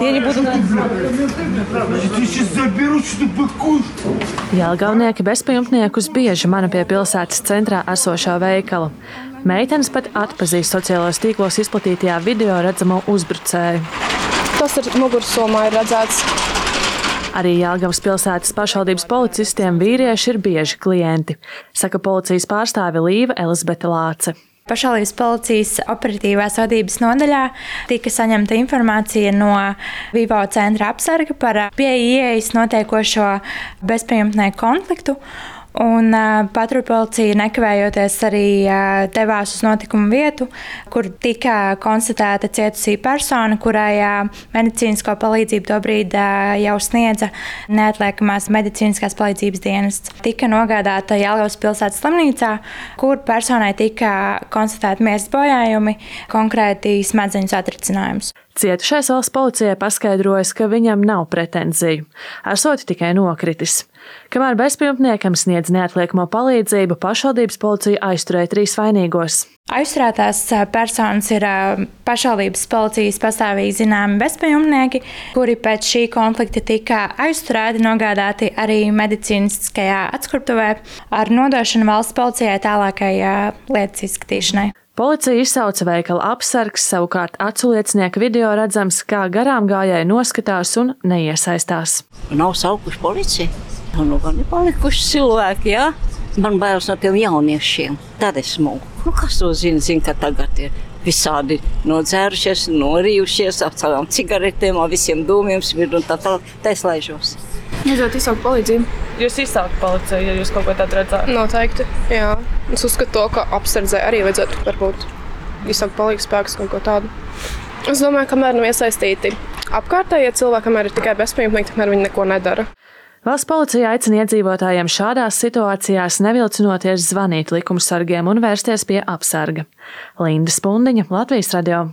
Я не буду. Я тебя сейчас заберу, что ты быкуешь. Jālgaunieki bezpajumtniekus bieži mana pie pilsētas centrā esošā veikala. Meitenes pat atpazīst sociālajos tīklos izplatītajā video redzamo uzbrucēju. Tas ir mugursomā ir redzēts. Arī Jālgavas pilsētas pašvaldības policistiem vīrieši ir bieži klienti, saka policijas pārstāve Līva Elizabete Lāce. Pašvaldības policijas operatīvās vadības nodaļā tika saņemta informācija no Vivo centra apsarga par pieejas notiekošo bezpajumtnieku konfliktu. Un uh, patruļpolicija nekavējoties arī uh, devās uz notikumu vietu, kur tika konstatēta cietusī persona, kurai uh, medicīnisko palīdzību tobrīd uh, jau sniedza neatliekamās medicīniskās palīdzības dienests. Tika nogādāta Jālgavas pilsētas slimnīcā, kur personai tika konstatēti miesas bojājumi, konkrēti smadzeņu satricinājums. Cietušais valsts policijai paskaidrojas, ka viņam nav pretenziju, esot tikai nokritis. Kamēr bezpajumtniekam sniedz neatliekamo palīdzību, pašvaldības policija aizturēja trīs vainīgos. Aizturētās personas ir pašvaldības policijas pastāvīgi zināmi bezpajumtnieki, kuri pēc šī konflikta tika aizturēti, nogādāti arī medicīniskajā atskruptuvē ar nodošanu valsts policijai tālākai lietas izskatīšanai. Policija izsauca veikala apsargs, savukārt aculiecinieku video redzams, kā garām gājēji noskatās un neiesaistās. Nav saukuši policiju. Nu, gan ir palikuši cilvēki, jā. Man bailes no tiem jauniešiem. Tad es mūku. Nu, kas to zina? Zina, ka tagad ir visādi nodzērušies, norījušies ar savām cigaretēm, ar visiem dūmiem, smirdu un tā tālāk. Tā es laižos. Vajadzētu izsaukt palīdzību. Jūs izsaukt policiju, ja jūs kaut ko tādu redzat. Noteikti. Jā. Es uzskatu, to, ka apsardzē arī vajadzētu varbūt izsaukt palīdzību spēkus kaut ko tādu. Es domāju, kamēr nav iesaistīti apkārtējie cilvēki, kamēr ir tikai bezpajumtnieki, kamēr viņi neko nedara. Valsts policija aicina iedzīvotājiem šādās situācijās nevilcinoties zvanīt likumsargiem un vērsties pie apsarga. Linda Spundiņa, Latvijas radio.